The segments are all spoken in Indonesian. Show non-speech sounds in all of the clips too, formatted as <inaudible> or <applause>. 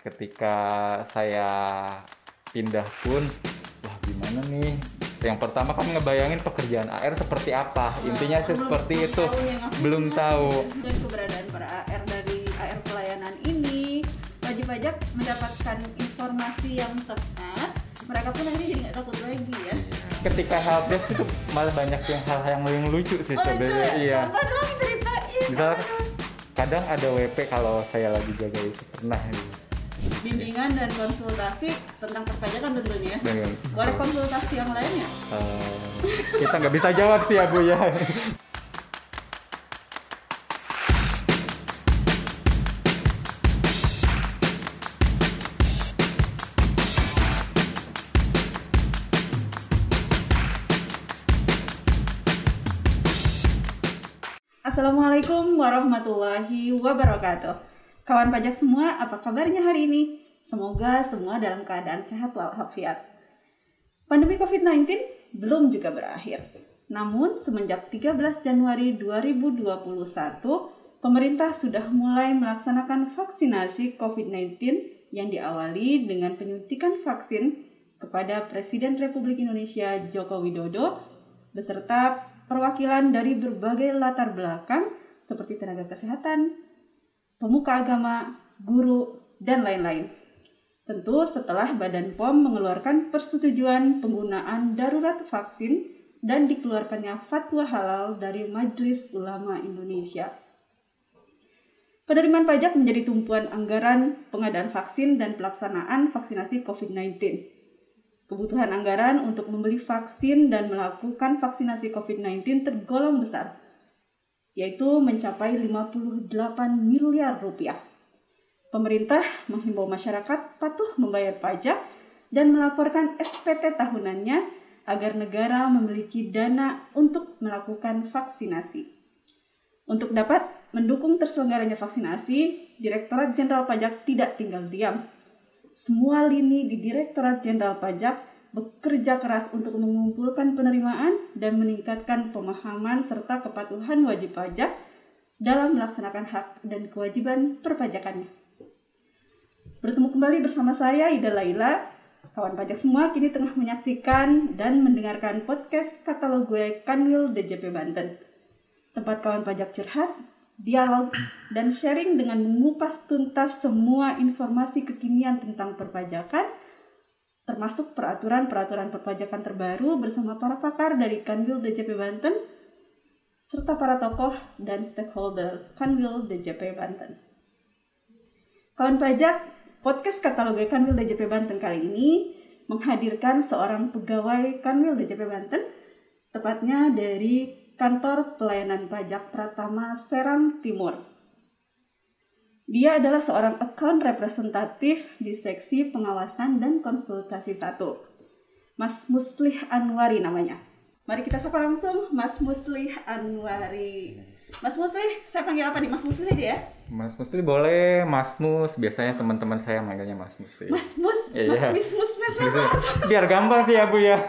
ketika saya pindah pun wah gimana nih? Yang pertama kan ngebayangin pekerjaan AR seperti apa? Intinya Nah, belum- seperti belum itu. tahu belum tahu. dan keberadaan para AR dari AR pelayanan ini wajib pajak mendapatkan informasi yang tepat. Mereka pun akhirnya jadi nggak takut lagi ya. Ketika helpdesk itu malah banyak yang hal-hal yang yang lucu sih oh sebenarnya ya? iya. Dong ceritain. Tuh? kadang ada WP kalau saya lagi jaga itu. Pernah gitu. Bimbingan dan konsultasi tentang perpajakan tentunya. Dengan boleh konsultasi yang lainnya? Eh, kita nggak bisa jawab sih ya bu ya. Assalamualaikum warahmatullahi wabarakatuh. Kawan pajak semua, apa kabarnya hari ini? Semoga semua dalam keadaan sehat walafiat. Pandemi COVID-19 belum juga berakhir. Namun, semenjak 13 Januari 2021, pemerintah sudah mulai melaksanakan vaksinasi COVID-19 yang diawali dengan penyuntikan vaksin kepada Presiden Republik Indonesia Joko Widodo beserta perwakilan dari berbagai latar belakang seperti tenaga kesehatan, pemuka agama, guru, dan lain-lain. Tentu setelah Badan POM mengeluarkan persetujuan penggunaan darurat vaksin dan dikeluarkannya fatwa halal dari Majelis Ulama Indonesia. Penerimaan pajak menjadi tumpuan anggaran pengadaan vaksin dan pelaksanaan vaksinasi COVID-19. Kebutuhan anggaran untuk membeli vaksin dan melakukan vaksinasi COVID-19 tergolong besar, yaitu mencapai 58 miliar rupiah. Pemerintah menghimbau masyarakat patuh membayar pajak dan melaporkan SPT tahunannya agar negara memiliki dana untuk melakukan vaksinasi. Untuk dapat mendukung terselenggaranya vaksinasi, Direktorat Jenderal Pajak tidak tinggal diam. Semua lini di Direktorat Jenderal Pajak bekerja keras untuk mengumpulkan penerimaan dan meningkatkan pemahaman serta kepatuhan wajib pajak dalam melaksanakan hak dan kewajiban perpajakannya. Bertemu kembali bersama saya Ida Laila. Kawan pajak semua kini tengah menyaksikan dan mendengarkan podcast katalog gue Kanwil DJP Banten. Tempat kawan pajak curhat, dialog, dan sharing dengan mengupas tuntas semua informasi kekinian tentang perpajakan, termasuk peraturan-peraturan perpajakan terbaru bersama para pakar dari Kanwil DJP Banten, serta para tokoh dan stakeholders Kanwil DJP Banten. Kawan pajak, podcast katalog Kanwil DJP Banten kali ini menghadirkan seorang pegawai Kanwil DJP Banten, tepatnya dari Kantor Pelayanan Pajak Pratama Serang Timur. Dia adalah seorang account representatif di seksi pengawasan dan konsultasi 1. Mas Muslih Anwari namanya. Mari kita sapa langsung Mas Muslih Anwari. Mas Muslih, saya panggil apa nih? Mas Muslih aja ya? Mas Musli boleh Mas Mus biasanya teman-teman saya manggilnya Mas Musli Mas Mus, Iya. Mas Mus, Mas Mus, Mas biar gampang sih ya bu ya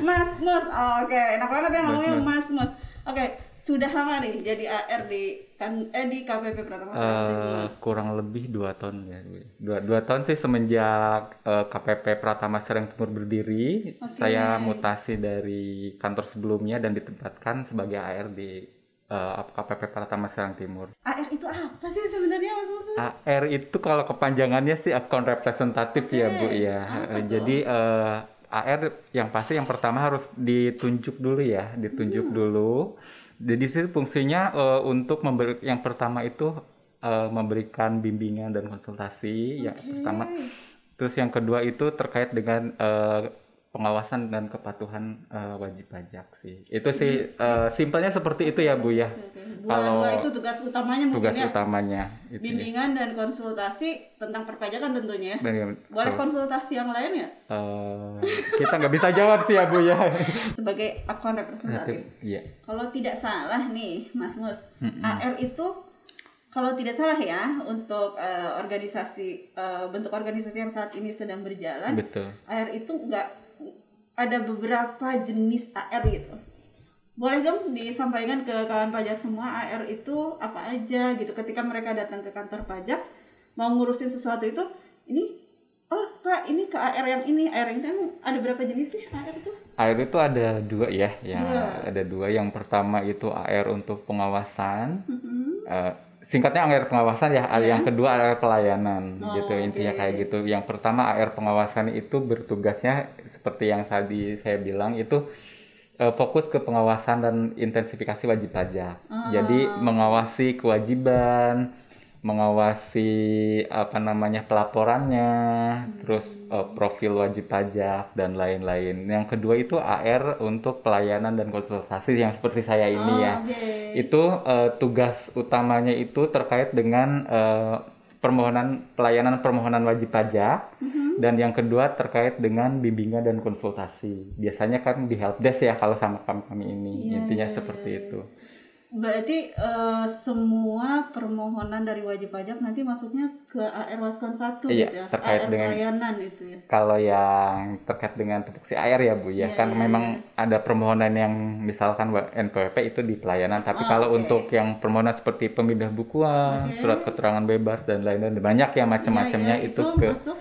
Mas Mus, Oh, oke, enak banget ya ngomongnya Mas Mus. Oke, sudah lama nih jadi AR di kan eh di KPP Pratama Sakti Eh, kurang lebih dua tahun ya dua dua tahun sih semenjak eh, KPP Pratama Serang Timur berdiri Oke. saya mutasi dari kantor sebelumnya dan ditempatkan sebagai AR di eh, KPP Pratama Serang Timur AR itu apa sih sebenarnya Mas Mus? AR itu kalau kepanjangannya sih account representatif ya Bu ya. tuh? Jadi eh, AR yang pasti yang pertama harus ditunjuk dulu ya, Hmm. ditunjuk dulu. Jadi sih fungsinya eh, untuk memberi yang pertama itu eh, memberikan bimbingan dan konsultasi yang Oke. pertama. Terus yang kedua itu terkait dengan eh, pengawasan dan kepatuhan eh, wajib pajak sih. Itu sih Hmm. eh, simpelnya seperti itu ya Bu ya. Kalau itu tugas utamanya Tugas ya. utamanya itu ya. Bimbingan dan konsultasi tentang perpajakan tentunya ya. Dan- Boleh kalau- konsultasi yang lain ya? Eh, kita nggak bisa jawab sih ya Bu ya. <laughs> Sebagai akun representatif. Iya. Kalau tidak salah nih, Mas Mus, Mm-mm. AR itu kalau tidak salah ya untuk eh, organisasi eh, bentuk organisasi yang saat ini sedang berjalan, Betul. AR itu enggak ada beberapa jenis AR gitu. Boleh dong disampaikan ke kawan pajak semua AR itu apa aja gitu ketika mereka datang ke kantor pajak mau ngurusin sesuatu itu ini oh kak ini ke AR yang ini AR yang ini ada berapa jenis sih AR itu AR itu ada dua ya, ya Dua. ada dua. Yang pertama itu AR untuk pengawasan, Mhm. Eh, singkatnya AR pengawasan ya. Iya. Yang kedua AR pelayanan, Oh, gitu intinya kayak gitu. Yang pertama AR pengawasan itu bertugasnya seperti yang tadi saya bilang itu eh, fokus ke pengawasan dan intensifikasi wajib pajak. Ah. Jadi mengawasi kewajiban, mengawasi apa namanya pelaporannya, terus eh, profil wajib pajak dan lain-lain. Yang kedua itu AR untuk pelayanan dan konsultasi yang seperti saya ini Oh, ya. oke. Itu eh, tugas utamanya itu terkait dengan eh, permohonan pelayanan permohonan wajib pajak Mhm. dan yang kedua terkait dengan bimbingan dan konsultasi. Biasanya kan di helpdesk ya kalau sama kami, kami ini. Iya, Intinya iya, seperti iya. itu. Berarti eh, semua permohonan dari wajib pajak nanti masuknya ke AR Waskon 1 Iya, gitu ya. terkait AR dengan- pelayanan itu ya. Kalau yang terkait dengan tupoksi air ya Bu ya, Iya, kan iya, memang ada permohonan yang misalkan NPWP itu di pelayanan, tapi Oh, kalau oke. untuk yang permohonan seperti pemindah bukuan, Oke. surat keterangan bebas dan lain-lain banyak ya macam-macamnya Iya, iya, itu, ke masuk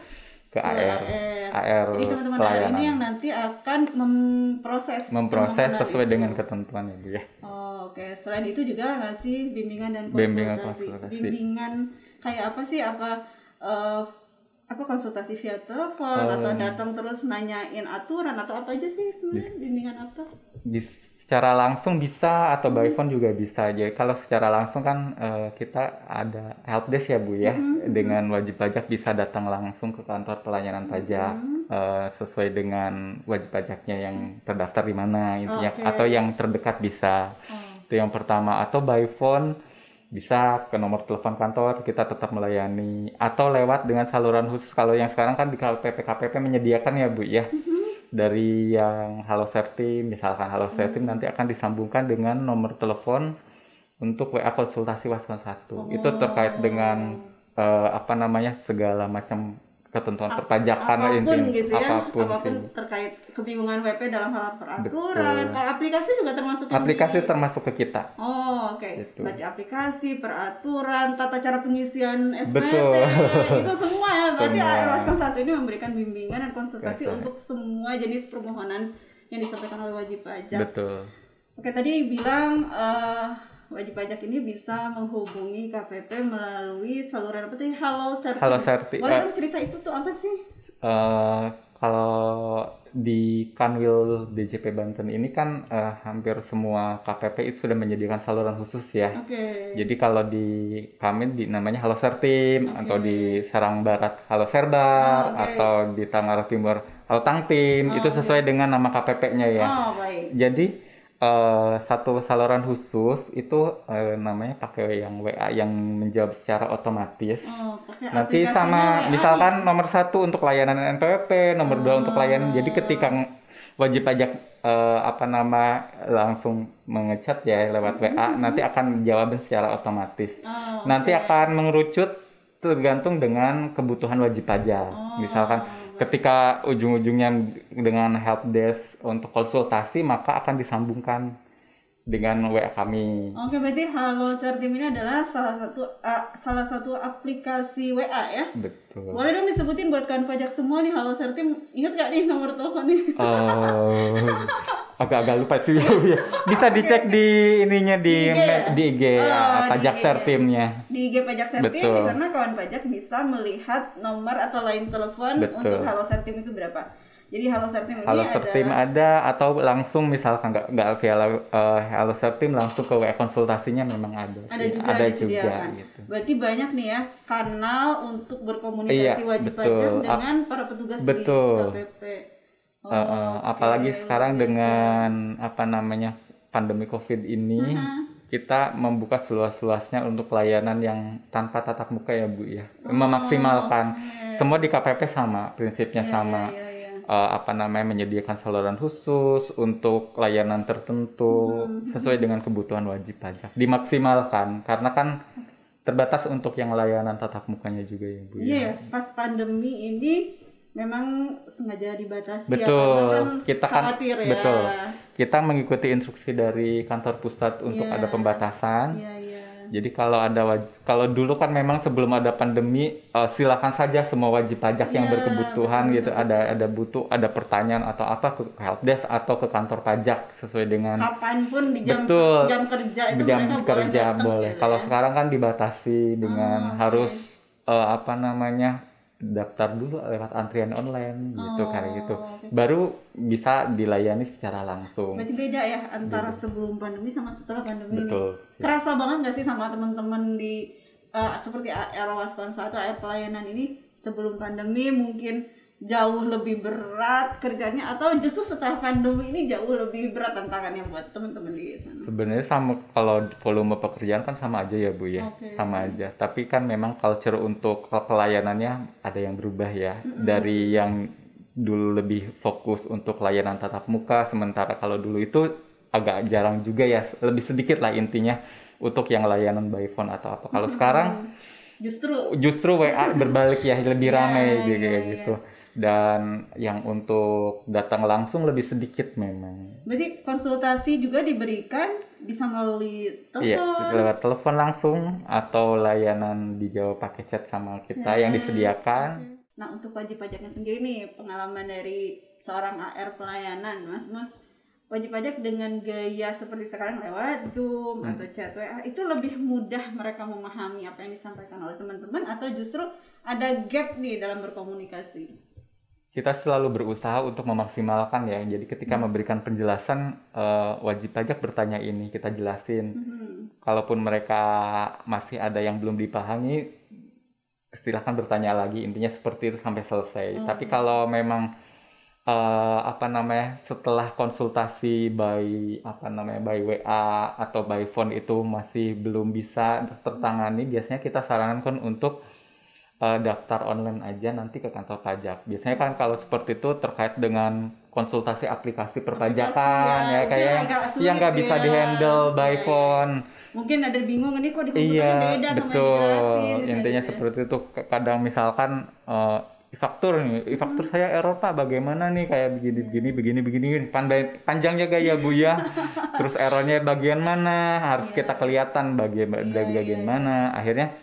ke AR, AR Jadi teman-teman AR ini yang nanti akan memproses memproses sesuai itu. dengan ketentuan ya Bu ya. Oh, Oke, selain itu juga ngasih bimbingan dan konsultasi. Bimbingan konsultasi. Bimbingan kayak apa sih? Apa eh, apa konsultasi via telepon Oh. atau datang terus nanyain aturan atau apa aja sih sebenarnya bimbingan apa? Bis- secara langsung bisa atau by phone juga bisa aja. Kalau secara langsung kan eh, kita ada helpdesk ya Bu ya, dengan wajib pajak bisa datang langsung ke kantor pelayanan pajak eh, sesuai dengan wajib pajaknya yang terdaftar di mana intinya Oke. atau yang terdekat bisa. Oh. Itu yang pertama. Atau by phone bisa ke nomor telepon kantor kita tetap melayani. Atau lewat dengan saluran khusus. Kalau yang sekarang kan di KPP KPP menyediakan ya Bu ya dari yang Halo Sertim misalkan Halo Sertim nanti akan disambungkan dengan nomor telepon untuk WA konsultasi Waskon 1 itu terkait dengan eh, apa namanya segala macam ketentuan perpajakan apa pun intinya gitu ya, apa pun, apa pun sih terkait kebingungan WP dalam hal peraturan. Betul. Aplikasi juga termasuk yang aplikasi di- termasuk ke kita Oh, oke. Gitu. Berarti aplikasi, peraturan, tata cara pengisian SPT, Betul. <laughs> itu semua ya. Berarti Waskon satu ini memberikan bimbingan dan konsultasi Betul. untuk semua jenis permohonan yang disampaikan oleh wajib pajak. betul Oke, tadi bilang eh, wajib pajak ini bisa menghubungi KPP melalui saluran apa tadi? Halo Serti. Halo Serti, Boleh eh. dong cerita itu tuh apa sih? Eh, kalau di Kanwil DJP Banten ini kan eh, hampir semua KPP itu sudah menyediakan saluran khusus ya. Oke. Jadi kalau di kami di namanya Halo Sertim Oke. atau di Serang Barat Halo Serbar Oh, oke. atau di Tangerang Timur Halo Tangtim Oh, itu sesuai dengan nama KPP-nya ya. Oh, baik. Jadi eh, satu saluran khusus itu eh, namanya pakai yang WA yang menjawab secara otomatis. Oh, pakai Nanti sama WA misalkan nomor satu untuk layanan NPWP, nomor dua untuk layanan. Jadi Oh. ketika wajib pajak eh, apa nama langsung mengechat ya lewat WA, nanti akan jawab secara otomatis. Oh, Nanti akan mengerucut tergantung dengan kebutuhan wajib pajak. Oh, Misalkan ketika ujung-ujungnya dengan helpdesk untuk konsultasi, maka akan disambungkan dengan WA kami. Oke, berarti Halo Sertim ini adalah salah satu ah, salah satu aplikasi WA ya. Betul. Boleh dong disebutin buat kawan pajak semua nih Halo Sertim. Ingat gak nih nomor teleponnya? Oh, <laughs> agak-agak lupa sih ya. <laughs> Bisa dicek di ininya di Di IG ya? di IG Oh, ya, di pajak IG. sertimnya. Di IG Pajak Sertim Betul. di sana kawan pajak bisa melihat nomor atau line telepon Betul. untuk Halo Sertim itu berapa. Jadi Halo Sertim ini Halo ada Sertim ada atau langsung misalkan nggak nggak via eh, Halo Sertim langsung ke WA konsultasinya memang ada. ada Iya, juga ada disediakan. gitu. Berarti banyak nih ya kanal untuk berkomunikasi Iya, wajib betul. pajak dengan para petugas betul. di KPP. Oh, Eh, eh, apalagi oke. sekarang dengan apa namanya pandemi Covid ini Mhm. kita membuka seluas-luasnya untuk pelayanan yang tanpa tatap muka ya Bu ya. Oh, Memaksimalkan. Semua di KPP sama, prinsipnya Iya, sama. iya, iya, iya. eh, apa namanya menyediakan saluran khusus untuk layanan tertentu Hmm. sesuai dengan kebutuhan wajib pajak dimaksimalkan karena kan terbatas untuk yang layanan tatap mukanya juga ya bu Iya, ya. ya, pas pandemi ini memang sengaja dibatasi ya, betul karena kan kita kan khawatir ya. betul kita mengikuti instruksi dari kantor pusat untuk Iya. ada pembatasan Iya, iya. Jadi kalau ada kalau dulu kan memang sebelum ada pandemi eh, silakan saja semua wajib pajak yang Iya, berkebutuhan betul, gitu ada ada butuh ada pertanyaan atau apa ke helpdesk atau ke kantor pajak sesuai dengan Kapan pun di jam Betul. jam kerja itu jam mereka kerja boleh. boleh. gitu Kalau ya. sekarang kan dibatasi dengan Oh, harus eh, apa namanya daftar dulu lewat antrian online gitu Oh, kayak gitu. Baru bisa dilayani secara langsung. Berarti beda ya antara sebelum pandemi sama setelah pandemi ini. Betul. Kerasa banget gak sih sama teman-teman di eh, seperti Waspansa atau AR pelayanan ini sebelum pandemi mungkin jauh lebih berat kerjanya atau justru setelah pandemi ini jauh lebih berat tantangannya buat teman-teman di sana. Sebenarnya sama kalau volume pekerjaan kan sama aja ya Bu ya, Oke. sama aja. Tapi kan memang culture untuk pelayanannya ada yang berubah ya. Dari yang dulu lebih fokus untuk layanan tatap muka, sementara kalau dulu itu agak jarang juga ya, lebih sedikit lah intinya untuk yang layanan by phone atau apa. Kalau sekarang Justru justru WA <laughs> berbalik ya, lebih Iya, ramai iya, gitu kayak iya. gitu. Dan yang untuk datang langsung lebih sedikit memang. berarti konsultasi juga diberikan bisa melalui Iya, telepon. lewat telepon langsung atau layanan dijawab pakai chat sama kita yang disediakan. Nah, untuk wajib pajaknya sendiri nih, pengalaman dari seorang AR pelayanan, Mas Mus, wajib pajak dengan gaya seperti sekarang lewat Zoom Hmm. atau chat WA itu lebih mudah mereka memahami apa yang disampaikan oleh teman-teman atau justru ada gap nih dalam berkomunikasi. Kita selalu berusaha untuk memaksimalkan ya. Jadi ketika memberikan penjelasan eh, wajib pajak bertanya ini kita jelasin. Hmm. Kalaupun mereka masih ada yang belum dipahami, silahkan bertanya lagi. Intinya seperti itu sampai selesai. Hmm. Tapi kalau memang eh, apa namanya setelah konsultasi by apa namanya by WA atau by phone itu masih belum bisa tertangani, biasanya kita sarankan untuk eh, daftar online aja nanti ke kantor pajak. Biasanya kan kalau seperti itu terkait dengan konsultasi aplikasi perpajakan ya, ya, kayak yang nggak bisa ya. dihandle by Iya, iya. phone. Mungkin ada bingung ini kok di Iya, beda sama betul. dijelasin, bisa Intinya gitu ya. seperti itu. Kadang misalkan eh, faktur nih, faktur saya error Pak, bagaimana nih kayak begini begini begini begini Pandai, panjangnya gaya Bu ya. <laughs> Terus errornya bagian mana? Harus Iya. kita kelihatan bagian iya, bagian iya. mana. Akhirnya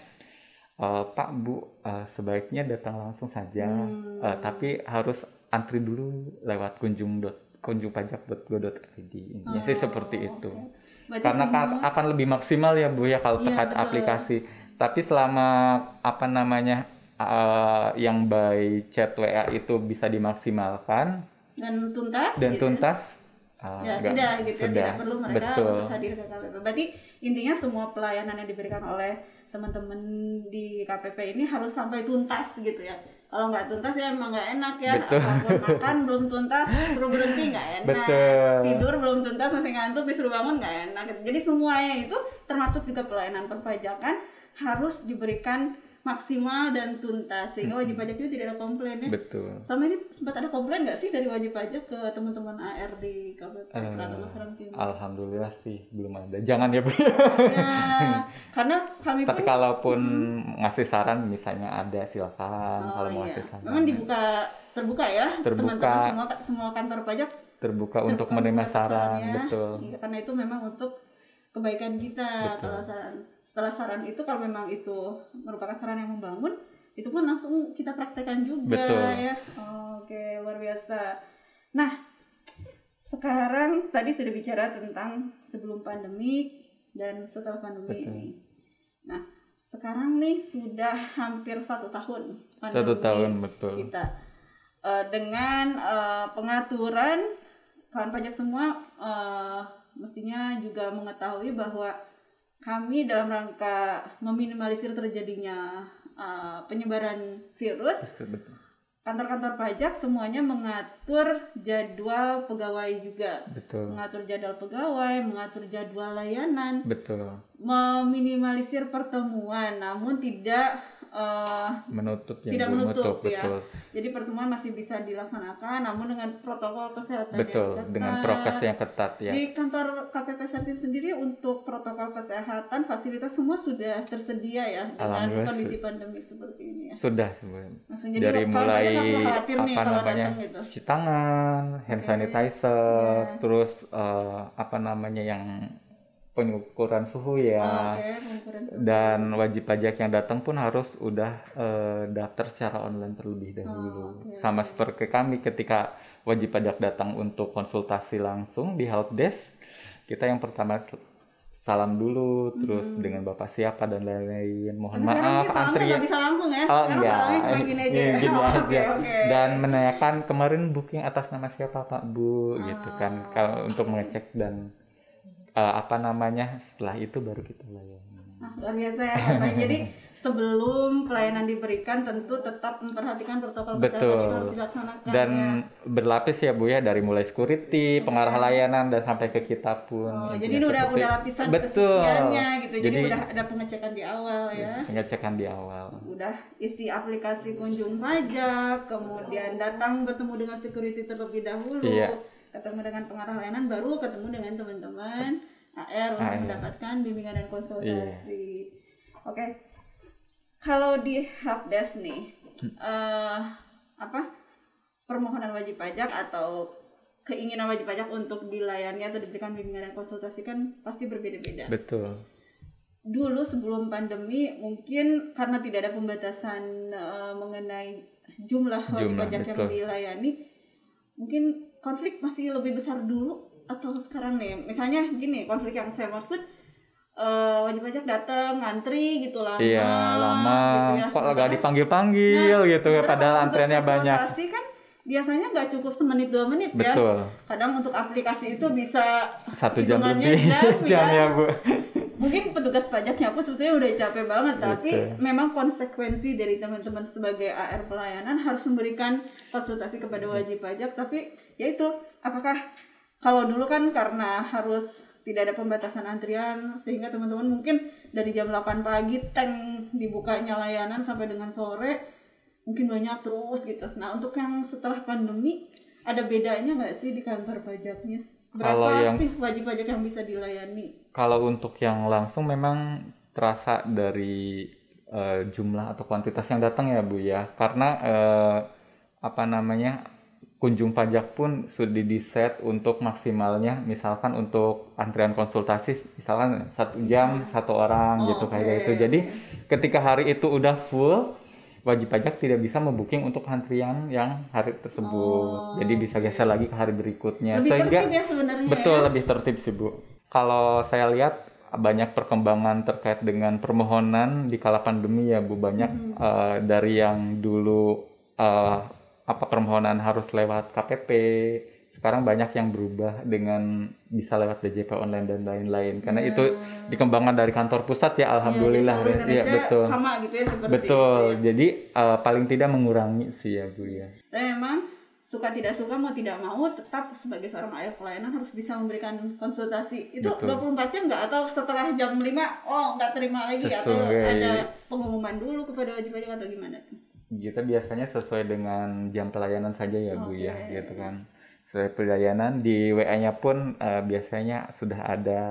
eh, Pak Bu eh, sebaiknya datang langsung saja, Hmm. Eh, tapi harus antri dulu lewat kunjung dot kunjungpajak.go.id. Intinya sih Oh, seperti itu. Berarti karena semua- akan lebih maksimal ya Bu ya kalau Iya, terkait betul. aplikasi. Tapi selama apa namanya eh, yang by chat WA itu bisa dimaksimalkan dan tuntas dan gitu ya. tuntas eh, ya nggak- sudah gitu ya, sudah. tidak perlu mereka betul untuk hadir ke KPP. Berarti intinya semua pelayanan yang diberikan oleh teman-teman di KPP ini harus sampai tuntas gitu ya. Kalau nggak tuntas ya emang nggak enak ya. Betul. Makan belum tuntas, suruh berhenti nggak enak. Betul. Tidur belum tuntas masih ngantuk disuruh bangun nggak enak. Jadi semuanya itu termasuk juga pelayanan perpajakan harus diberikan maksimal dan tuntas sehingga wajib pajak itu tidak ada komplain ya. betul Sama ini sempat ada komplain nggak sih dari wajib pajak ke teman-teman AR di Masyarakat Timur? alhamdulillah sih belum ada jangan ya Bu Ya, karena kami tapi pun kalaupun ngasih saran misalnya ada silakan oh, kalau mau iya. ngasih saran memang dibuka terbuka ya Terbuka. teman-teman semua semua kantor pajak terbuka untuk terbuka menerima untuk saran sarannya. betul Iya, karena itu memang untuk kebaikan kita Betul. kalau saran setelah saran itu kalau memang itu merupakan saran yang membangun itu pun langsung kita praktekkan juga Betul. ya. Oke luar biasa. Nah sekarang tadi sudah bicara tentang sebelum pandemi dan setelah pandemi Betul. ini. Nah sekarang nih sudah hampir satu tahun satu tahun betul. kita. Eh, dengan eh, pengaturan kawan pajak semua eh, mestinya juga mengetahui bahwa kami dalam rangka meminimalisir terjadinya eh, penyebaran virus kantor-kantor pajak semuanya mengatur jadwal pegawai juga. Betul. Mengatur jadwal pegawai mengatur jadwal layanan. Betul. Meminimalisir pertemuan namun tidak eh, menutup yang tidak menutup menutup, ya. betul Jadi pertemuan masih bisa dilaksanakan namun dengan protokol kesehatan betul yang ketat. dengan prokes yang ketat ya Di kantor KPP Sertim sendiri untuk protokol kesehatan fasilitas semua sudah tersedia ya dengan kondisi pandemi seperti ini ya. sudah sebenarnya jadi dari mulai nih apa kalau namanya gitu. cuci tangan hand Oke. sanitizer Iya. terus eh, apa namanya yang pengukuran suhu ya. Oke, pengukuran suhu. Dan wajib pajak yang datang pun harus udah eh, daftar secara online terlebih dahulu. oke. Sama seperti kami ketika wajib pajak datang untuk konsultasi langsung di help desk, kita yang pertama salam dulu, terus dengan bapak siapa dan lain-lain. Mohon Tapi maaf nggak bisa langsung ya. Oh enggak, salamnya cuma gini aja. Iya, gini <laughs> Oh, aja. Oke, oke. Dan menanyakan kemarin booking atas nama siapa Pak Bu, gitu kan, Ah. kalau untuk mengecek dan eh, apa namanya setelah itu baru kita layani. Nah, luar biasa ya. <laughs> Jadi sebelum pelayanan diberikan tentu tetap memperhatikan protokol kesehatan yang harus dilaksanakan Dan ya. berlapis ya Bu ya dari mulai security, pengarah layanan dan sampai ke kita pun. Oh, Intinya jadi ini udah udah lapisan Betul. gitu. Jadi, Jadi udah ada pengecekan di awal ya. pengecekan di awal. Udah isi aplikasi kunjung pajak, kemudian datang bertemu dengan security terlebih dahulu, Iya. Ketemu dengan pengarah layanan, baru ketemu dengan teman-teman AR untuk mendapatkan bimbingan dan konsultasi. Iya. Oke, kalau di helpdesk nih, eh apa permohonan wajib pajak atau keinginan wajib pajak untuk dilayani atau diberikan bimbingan dan konsultasi kan pasti berbeda-beda Betul. dulu sebelum pandemi mungkin karena tidak ada pembatasan eh, mengenai jumlah wajib Jumlah, pajak yang dilayani mungkin konflik masih lebih besar dulu atau sekarang nih misalnya gini konflik yang saya maksud eh, wajib pajak datang ngantri gitu lama Iya, lama. gitu ya. Kok Sementara- nggak dipanggil-panggil Nah, gitu ya padahal untuk antreannya banyak. kan biasanya nggak cukup semenit dua menit ya Betul. kadang untuk aplikasi itu bisa Satu jam lebih <laughs> jam, jam ya ya Bu. Mungkin petugas pajaknya pun sebetulnya udah capek banget tapi memang konsekuensi dari teman-teman sebagai AR pelayanan harus memberikan konsultasi kepada wajib pajak. Tapi ya itu apakah kalau dulu kan karena harus tidak ada pembatasan antrian sehingga teman-teman mungkin dari jam 8 pagi tank dibukanya layanan sampai dengan sore mungkin banyak terus gitu. Nah untuk yang setelah pandemi ada bedanya nggak sih di kantor pajaknya berapa Kalau yang- sih wajib pajak yang bisa dilayani Kalau untuk yang langsung memang terasa dari eh, jumlah atau kuantitas yang datang ya Bu ya. Karena eh, apa namanya kunjung pajak pun sudah diset untuk maksimalnya misalkan untuk antrian konsultasi misalkan satu jam satu orang Oh, gitu kayak gitu. Jadi ketika hari itu udah full wajib pajak tidak bisa membooking untuk antrian yang hari tersebut. Oh, Jadi bisa geser lagi ke hari berikutnya. lebih Sehingga tertib ya sebenarnya Betul, ya. lebih tertib sih Bu. Kalau saya lihat banyak perkembangan terkait dengan permohonan di kala pandemi ya Bu. Banyak Hmm. eh, dari yang dulu eh, apa permohonan harus lewat KPP, sekarang banyak yang berubah dengan bisa lewat DJP online dan lain-lain. Karena itu dikembangkan dari kantor pusat ya, alhamdulillah. Hmm. Ya, Iya, Indonesia betul. sama gitu ya seperti Betul. itu ya. Jadi eh, paling tidak mengurangi sih ya Bu ya. Memang suka tidak suka mau tidak mau tetap sebagai seorang ayah pelayanan harus bisa memberikan konsultasi itu Betul. 24 jam nggak atau setelah jam 5 oh nggak terima lagi atau Sesuai. ada pengumuman dulu kepada wajib pajak atau gimana tuh kita biasanya sesuai dengan jam pelayanan saja ya Bu ya gitu kan sesuai pelayanan di WA-nya pun eh, biasanya sudah ada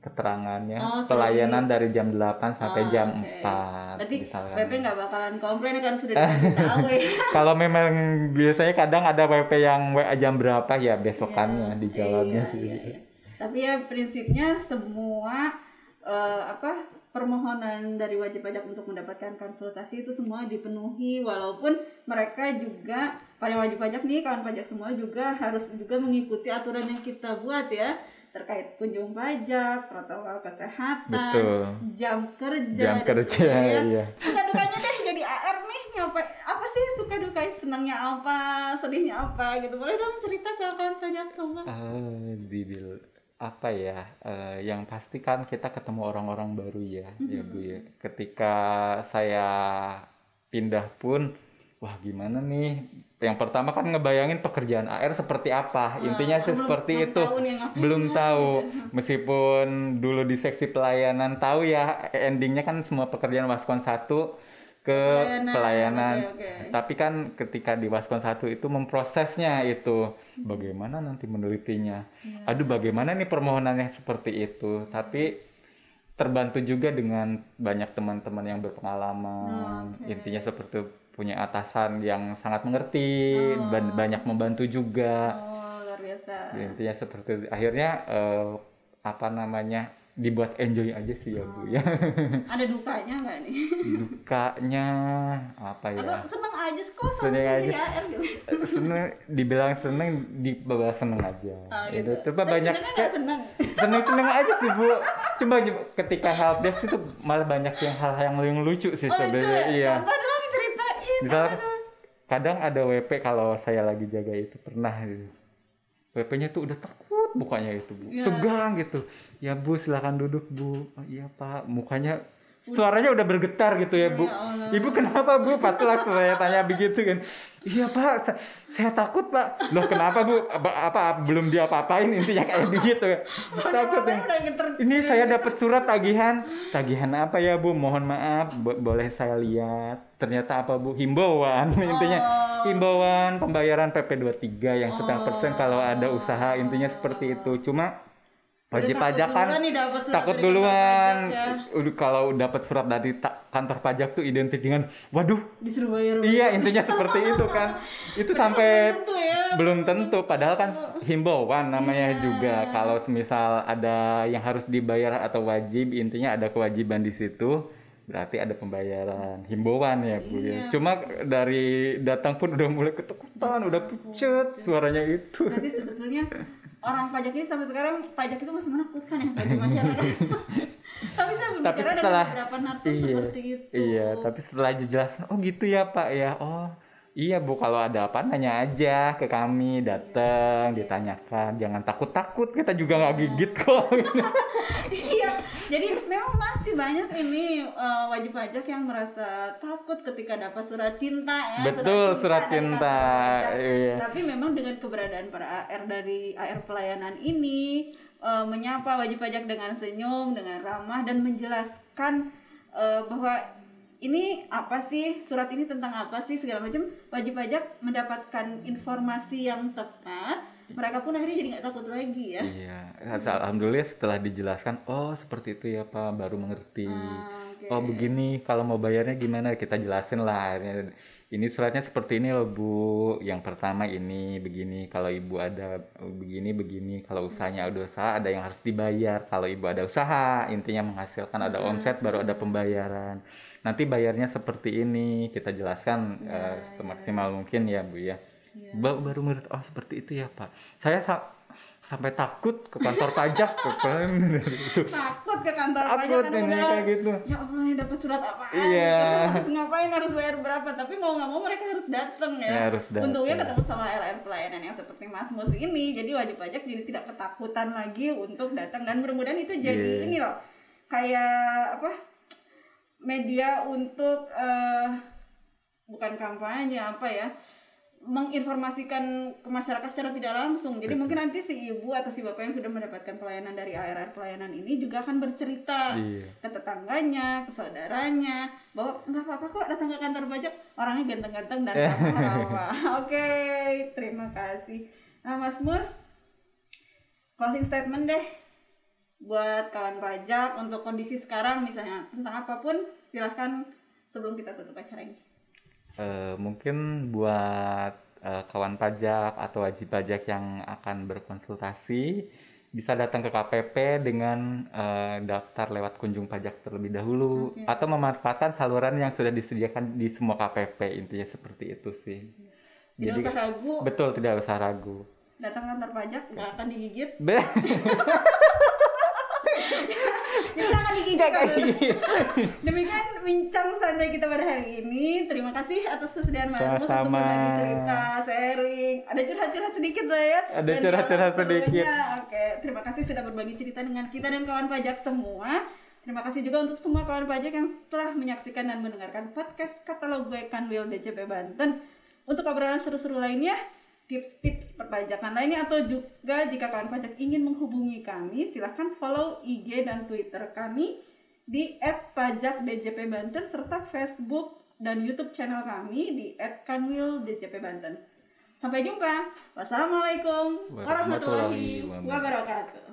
keterangannya Oh, pelayanan dari jam 8 sampai Ah, jam oke. 4 berarti misalkan. PP nggak bakalan komplain kan sudah dikasih <laughs> tahu ya kalau memang biasanya kadang ada WP yang WA jam berapa ya besokannya dijawabnya Iya, sih iya, iya. Tapi ya prinsipnya semua eh, apa permohonan dari wajib pajak untuk mendapatkan konsultasi itu semua dipenuhi walaupun mereka juga pada wajib pajak nih kawan pajak semua juga harus juga mengikuti aturan yang kita buat ya terkait kunjung pajak, protokol kesehatan, Betul. jam kerja, jam kerja sebagainya. iya. Suka dukanya deh jadi AR nih nyampe apa sih suka dukanya senangnya apa? Sedihnya apa? Gitu. Boleh dong cerita sama pajak semua. Eh, dibil apa ya eh, yang pasti kan kita ketemu orang-orang baru ya ya bu ya. Ketika saya pindah pun wah gimana nih? Yang pertama kan ngebayangin pekerjaan AR seperti apa. Intinya sih seperti belum itu. tahu belum tahu. <laughs> Meskipun dulu di seksi pelayanan tahu ya endingnya kan semua pekerjaan waskon satu ke Pelayanan, pelayanan oke, oke. tapi kan ketika di Waskon satu itu memprosesnya itu bagaimana nanti menelitinya. Iya. Aduh bagaimana nih permohonannya seperti itu. Tapi terbantu juga dengan banyak teman-teman yang berpengalaman. Oke. Intinya seperti punya atasan yang sangat mengerti, ban- banyak membantu juga. oh luar biasa Intinya seperti akhirnya eh, apa namanya dibuat enjoy aja sih ya bu ya <laughs> Ada dukanya nggak nih? dukanya apa ya Atau seneng aja kok Seneng seneng aja. gitu? seneng dibilang seneng dibawa seneng aja Oh, itu gitu. coba Tapi banyak seneng. seneng seneng aja sih bu cuma ketika help desk itu malah banyak yang hal yang yang lucu sih Oh, sebenarnya ya? iya Contoh dong ceritain. Dong? kadang ada WP kalau saya lagi jaga itu pernah gitu. WP-nya tuh udah takut mukanya itu bu. Iya. tegang gitu. Ya bu silakan duduk bu. Oh, iya pak. Mukanya suaranya udah bergetar gitu ya bu. Ya ibu kenapa bu? Langsung saya tanya begitu kan. Iya pak. Sa- saya takut pak. Loh kenapa bu? Apa, apa belum dia apa-apain intinya kayak begitu ya. Takut ya. ini saya dapat surat tagihan. Tagihan apa ya bu? Mohon maaf. Bo- boleh saya lihat? Ternyata apa bu? Himbauan. <laughs> Intinya Oh. himbauan pembayaran PP 23 yang setengah persen kalau ada usaha. Intinya seperti itu. Cuma wajib pajak takut kan takut duluan ya. udah kalau dapat surat dari kantor pajak tuh identik dengan waduh Disuruh bayar. iya intinya seperti itu kan <laughs> itu sampai belum tentu ya. belum tentu padahal kan himbauan namanya Iya. juga kalau semisal ada yang harus dibayar atau wajib intinya ada kewajiban di situ berarti ada pembayaran himbauan ya bu ya Iya. cuma dari datang pun udah mulai ketakutan udah pucet suaranya itu Berarti sebetulnya <laughs> orang pajak ini sampai sekarang pajak itu masih menakutkan ya bagi masyarakat. tapi saya berbicara tapi dengan setelah beberapa narasum iya seperti itu. iya tapi setelah dijelaskan oh gitu ya pak ya oh iya bu kalau ada apa nanya aja ke kami datang ditanyakan jangan takut takut kita juga nggak gigit kok iya, jadi memang masih banyak ini eh, wajib pajak yang merasa takut ketika dapat surat cinta ya. Betul, surat cinta, kantor pajak. iya. Tapi memang dengan keberadaan para AR dari AR pelayanan ini eh, menyapa wajib pajak dengan senyum, dengan ramah dan menjelaskan eh, bahwa ini apa sih surat ini tentang apa sih segala macam wajib pajak mendapatkan informasi yang tepat mereka pun akhirnya jadi nggak takut lagi ya Iya, alhamdulillah setelah dijelaskan, oh seperti itu ya Pak, baru mengerti. Ah, oke. Oh begini, kalau mau bayarnya gimana? Kita jelasin lah. Ini suratnya seperti ini loh Bu. Yang pertama ini begini, kalau Ibu ada begini begini, kalau usahanya ada usaha ada yang harus dibayar. Kalau Ibu ada usaha, intinya menghasilkan ada omset baru ada pembayaran. Nanti bayarnya seperti ini, kita jelaskan eh, semaksimal mungkin ya Bu ya. Ba- baru menurut oh seperti itu ya Pak. Saya sa- sampai takut ke kantor pajak ke itu. takut ke kantor Takut pajak kan udah kayak gitu. ya Allah ini dapat surat apaan Iya. gitu. harus ngapain harus bayar berapa tapi mau nggak mau mereka harus datang ya, Ya, harus datang. untungnya ketemu sama LR pelayanan yang seperti Mas Mus ini jadi wajib pajak jadi tidak ketakutan lagi untuk datang dan mudah-mudahan itu jadi Iya. ini loh kayak apa media untuk eh, bukan kampanye apa ya menginformasikan ke masyarakat secara tidak langsung. Jadi mungkin nanti si ibu atau si bapak yang sudah mendapatkan pelayanan dari ARR pelayanan ini juga akan bercerita Iya. ke tetangganya, ke saudaranya bahwa nggak apa-apa kok datang ke kantor pajak orangnya ganteng-ganteng dan ramah-ramah. <laughs> Oke, terima kasih. Nah, Mas Mus, closing statement deh buat kawan pajak untuk kondisi sekarang misalnya tentang apa pun silahkan sebelum kita tutup acara ini. Eh, mungkin buat eh, kawan pajak atau wajib pajak yang akan berkonsultasi bisa datang ke KPP dengan eh, daftar lewat kunjung pajak terlebih dahulu atau memanfaatkan saluran yang sudah disediakan di semua KPP intinya seperti itu sih. Tidak usah ragu, betul tidak usah ragu. datang kantor pajak nggak akan digigit, <laughs> Be- nggak akan digigit. Demikian bincang santai kita pada hari ini. Terima kasih atas kesediaan Mas Mus untuk berbagi cerita, sharing. Ada curhat-curhat sedikit lah ya. Ada curhat-curhat sedikit. Oke, terima kasih sudah berbagi cerita dengan kita dan kawan pajak semua. Terima kasih juga untuk semua kawan pajak yang telah menyaksikan dan mendengarkan podcast katalog gue Kanwil DCP Banten. Untuk obrolan seru-seru lainnya, tips-tips perpajakan lainnya atau juga jika kawan pajak ingin menghubungi kami, silahkan follow IG dan Twitter kami di @pajakdjpbanten serta Facebook dan YouTube channel kami di @kanwildjpbanten. Sampai jumpa. Wassalamualaikum warahmatullahi Warahmatullahi wabarakatuh.